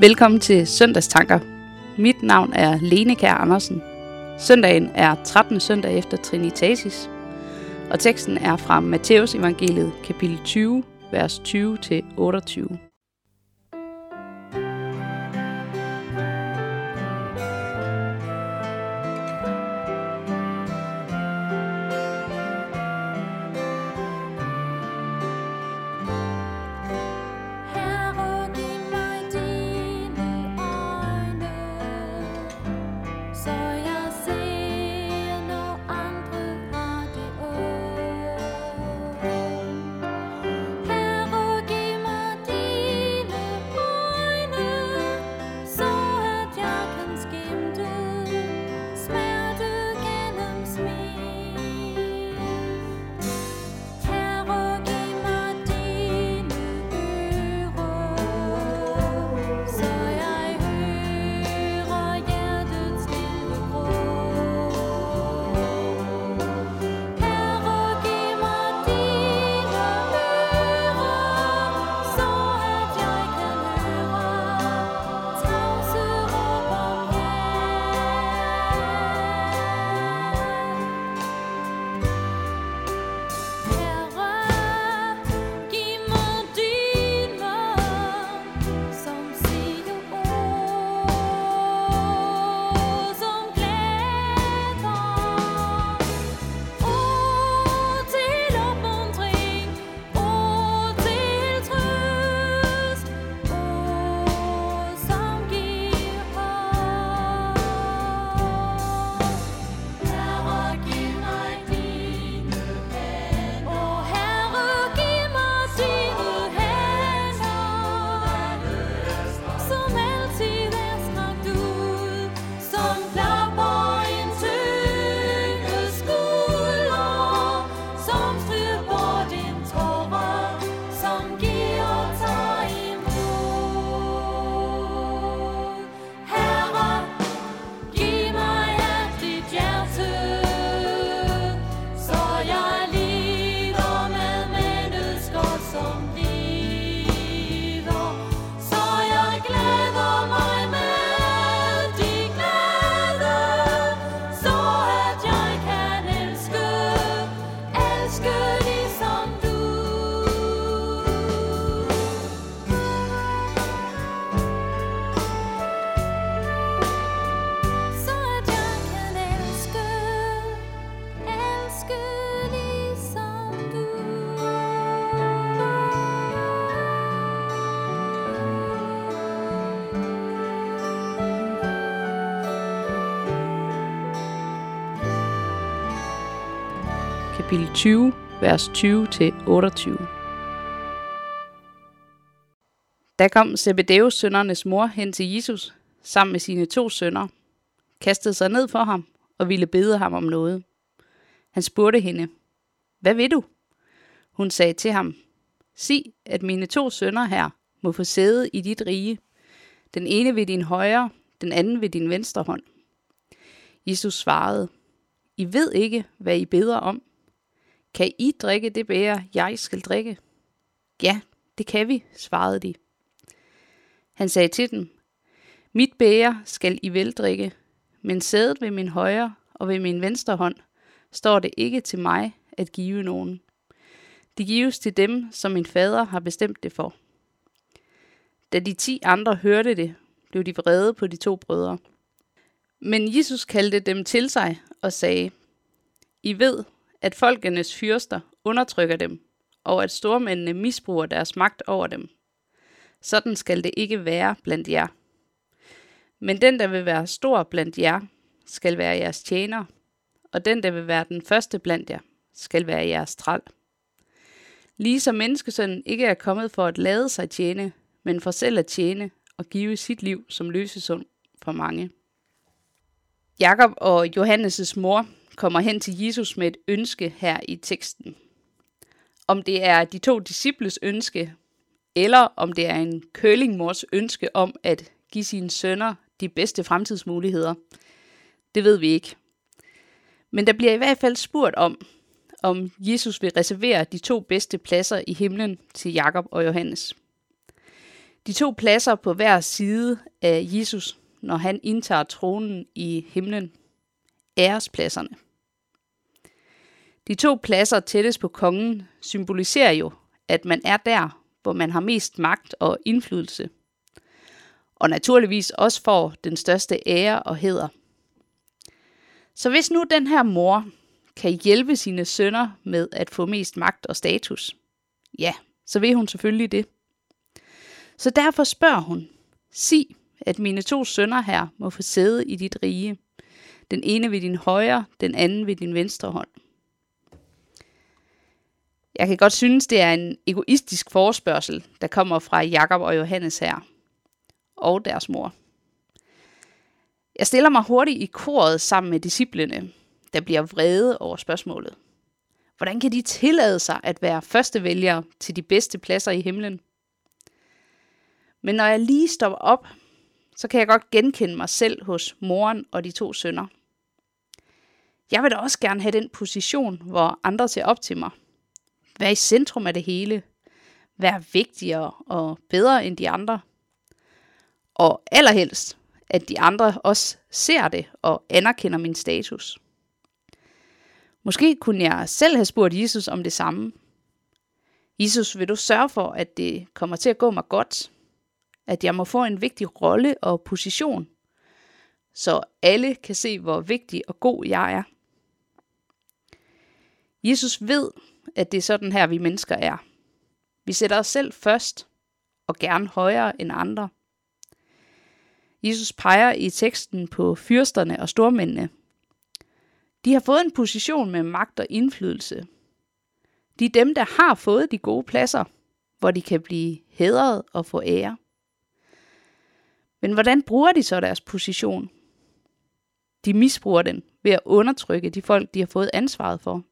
Velkommen til Søndagstanker. Mit navn er Lene Kær Andersen. Søndagen er 13. søndag efter Trinitatis, og teksten er fra Matteus evangeliet kapitel 20, vers 20-28. Kapitel 20, vers 20-28. Da kom Zebedeus sønnernes mor hen til Jesus sammen med sine to sønner, kastede sig ned for ham og ville bede ham om noget. Han spurgte hende, Hvad vil du? Hun sagde til ham, Sig, at mine to sønner her må få sæde i dit rige, den ene ved din højre, den anden ved din venstre hånd. Jesus svarede, I ved ikke, hvad I beder om. Kan I drikke det bære, jeg skal drikke? Ja, det kan vi, svarede de. Han sagde til dem, Mit bære skal I vel drikke, men sædet ved min højre og ved min venstre hånd står det ikke til mig at give nogen. Det gives til dem, som min fader har bestemt det for. Da de ti andre hørte det, blev de vrede på de to brødre. Men Jesus kaldte dem til sig og sagde, I ved, at folkenes fyrster undertrykker dem, og at stormændene misbruger deres magt over dem. Sådan skal det ikke være blandt jer. Men den, der vil være stor blandt jer, skal være jeres tjener, og den, der vil være den første blandt jer, skal være jeres træl. Ligesom menneskesønnen ikke er kommet for at lade sig tjene, men for selv at tjene og give sit liv som løsesum for mange. Jakob og Johannes' mor kommer hen til Jesus med et ønske her i teksten. Om det er de to disciples ønske, eller om det er en kølingmors ønske om at give sine sønner de bedste fremtidsmuligheder, det ved vi ikke. Men der bliver i hvert fald spurgt om, om Jesus vil reservere de to bedste pladser i himlen til Jakob og Johannes. De to pladser på hver side af Jesus, når han indtager tronen i himlen, ærespladserne. De to pladser tættest på kongen symboliserer jo, at man er der, hvor man har mest magt og indflydelse. Og naturligvis også får den største ære og heder. Så hvis nu den her mor kan hjælpe sine sønner med at få mest magt og status, ja, så vil hun selvfølgelig det. Så derfor spørger hun, sig, at mine to sønner her må få sæde i dit rige. Den ene ved din højre, den anden ved din venstre hånd. Jeg kan godt synes, det er en egoistisk forespørgsel, der kommer fra Jakob og Johannes her. Og deres mor. Jeg stiller mig hurtigt i koret sammen med disciplene, der bliver vrede over spørgsmålet. Hvordan kan de tillade sig at være førstevælgere til de bedste pladser i himlen? Men når jeg lige stopper op, så kan jeg godt genkende mig selv hos moren og de to sønner. Jeg vil da også gerne have den position, hvor andre ser op til mig være i centrum af det hele. Vær vigtigere og bedre end de andre. Og allerhelst, at de andre også ser det og anerkender min status. Måske kunne jeg selv have spurgt Jesus om det samme. Jesus, vil du sørge for, at det kommer til at gå mig godt? At jeg må få en vigtig rolle og position, så alle kan se, hvor vigtig og god jeg er. Jesus ved, at det er sådan her, vi mennesker er. Vi sætter os selv først, og gerne højere end andre. Jesus peger i teksten på fyrsterne og stormændene. De har fået en position med magt og indflydelse. De er dem, der har fået de gode pladser, hvor de kan blive hædret og få ære. Men hvordan bruger de så deres position? De misbruger den ved at undertrykke de folk, de har fået ansvaret for.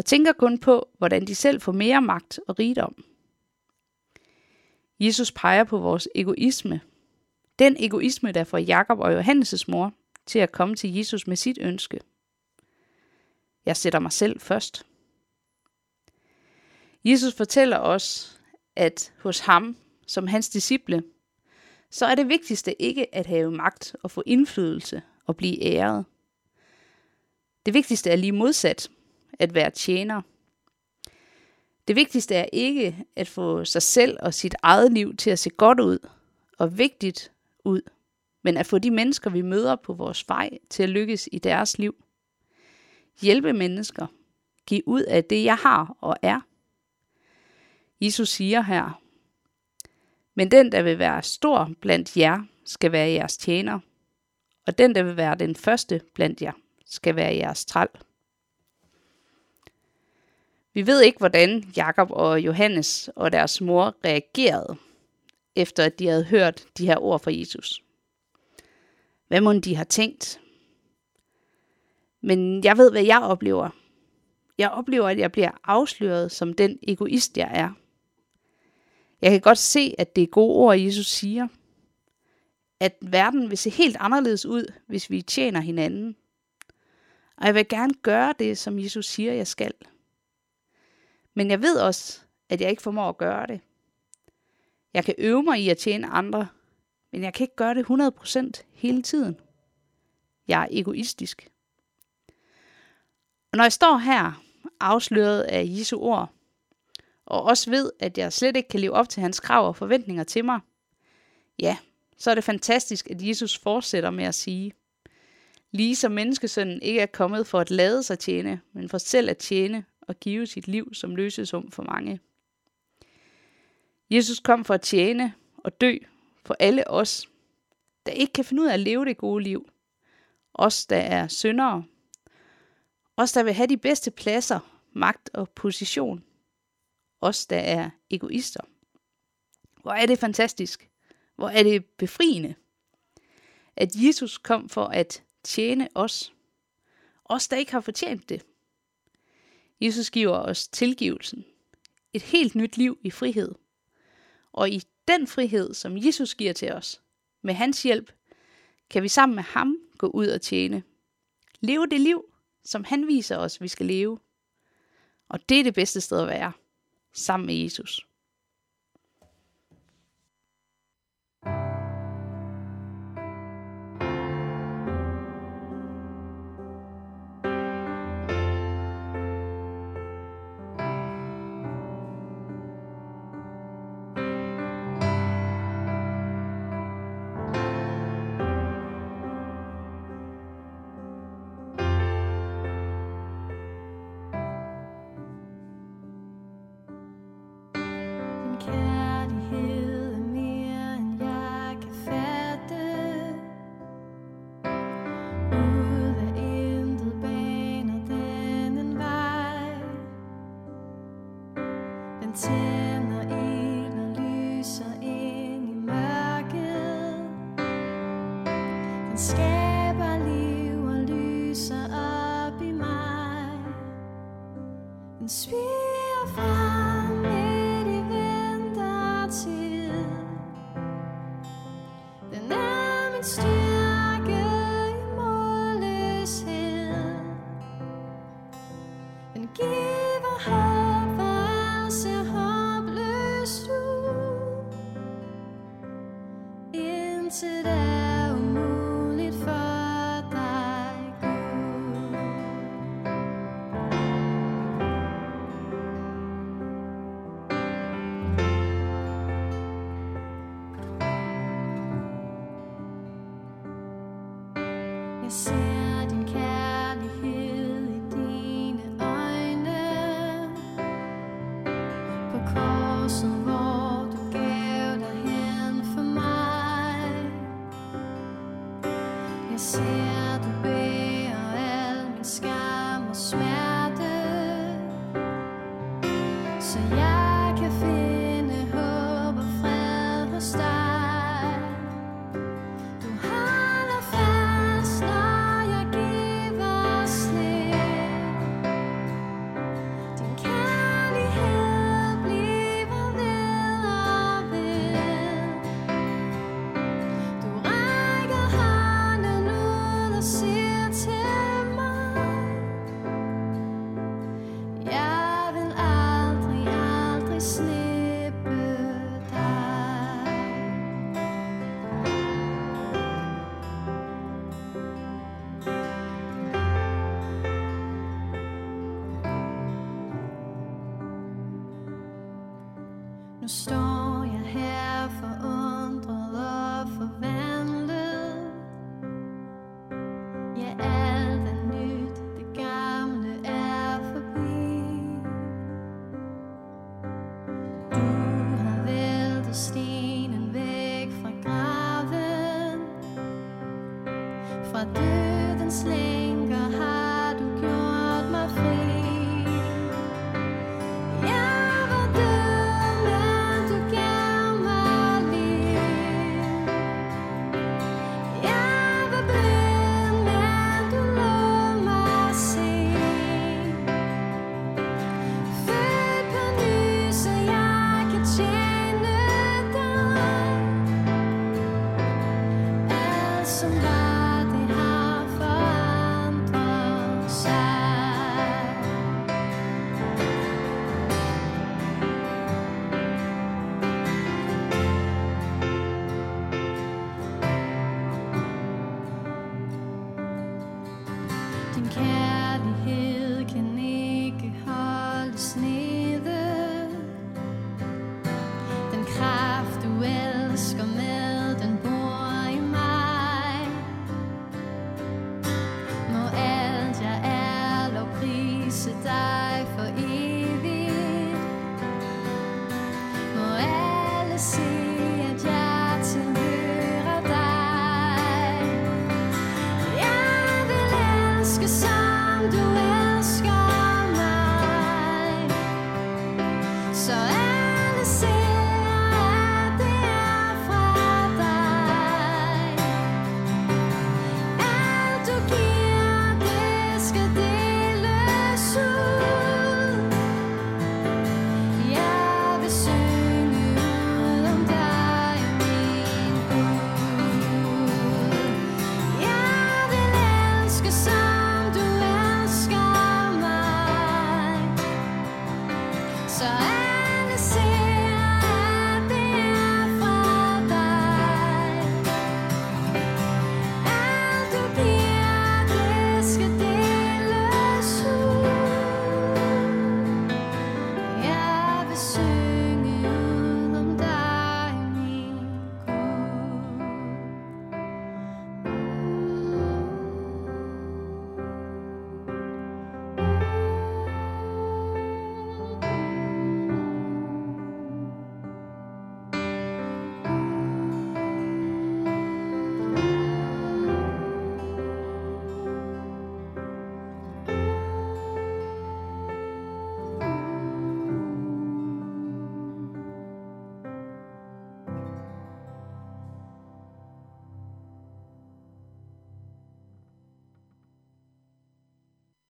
Og tænker kun på, hvordan de selv får mere magt og rigdom. Jesus peger på vores egoisme. Den egoisme, der får Jakob og Johannes' mor til at komme til Jesus med sit ønske. Jeg sætter mig selv først. Jesus fortæller os, at hos ham, som hans disciple, så er det vigtigste ikke at have magt og få indflydelse og blive æret. Det vigtigste er lige modsat, at være tjener. Det vigtigste er ikke at få sig selv og sit eget liv til at se godt ud og vigtigt ud, men at få de mennesker, vi møder på vores vej, til at lykkes i deres liv. Hjælpe mennesker. Giv ud af det, jeg har og er. Jesus siger her, men den, der vil være stor blandt jer, skal være jeres tjener, og den, der vil være den første blandt jer, skal være jeres træl. Vi ved ikke, hvordan Jakob og Johannes og deres mor reagerede, efter at de havde hørt de her ord fra Jesus. Hvad må de har tænkt? Men jeg ved, hvad jeg oplever. Jeg oplever, at jeg bliver afsløret som den egoist, jeg er. Jeg kan godt se, at det er gode ord, Jesus siger. At verden vil se helt anderledes ud, hvis vi tjener hinanden. Og jeg vil gerne gøre det, som Jesus siger, jeg skal. Men jeg ved også, at jeg ikke formår at gøre det. Jeg kan øve mig i at tjene andre, men jeg kan ikke gøre det 100% hele tiden. Jeg er egoistisk. Og når jeg står her, afsløret af Jesu ord, og også ved, at jeg slet ikke kan leve op til hans krav og forventninger til mig, ja, så er det fantastisk, at Jesus fortsætter med at sige, lige som menneskesønnen ikke er kommet for at lade sig tjene, men for selv at tjene og give sit liv som løsesum for mange. Jesus kom for at tjene og dø for alle os, der ikke kan finde ud af at leve det gode liv. Os, der er syndere. Os, der vil have de bedste pladser, magt og position. Os, der er egoister. Hvor er det fantastisk. Hvor er det befriende. At Jesus kom for at tjene os. Os, der ikke har fortjent det. Jesus giver os tilgivelsen. Et helt nyt liv i frihed. Og i den frihed, som Jesus giver til os, med hans hjælp, kan vi sammen med ham gå ud og tjene. Leve det liv, som han viser os, vi skal leve. Og det er det bedste sted at være, sammen med Jesus. Den spiger hidden hill.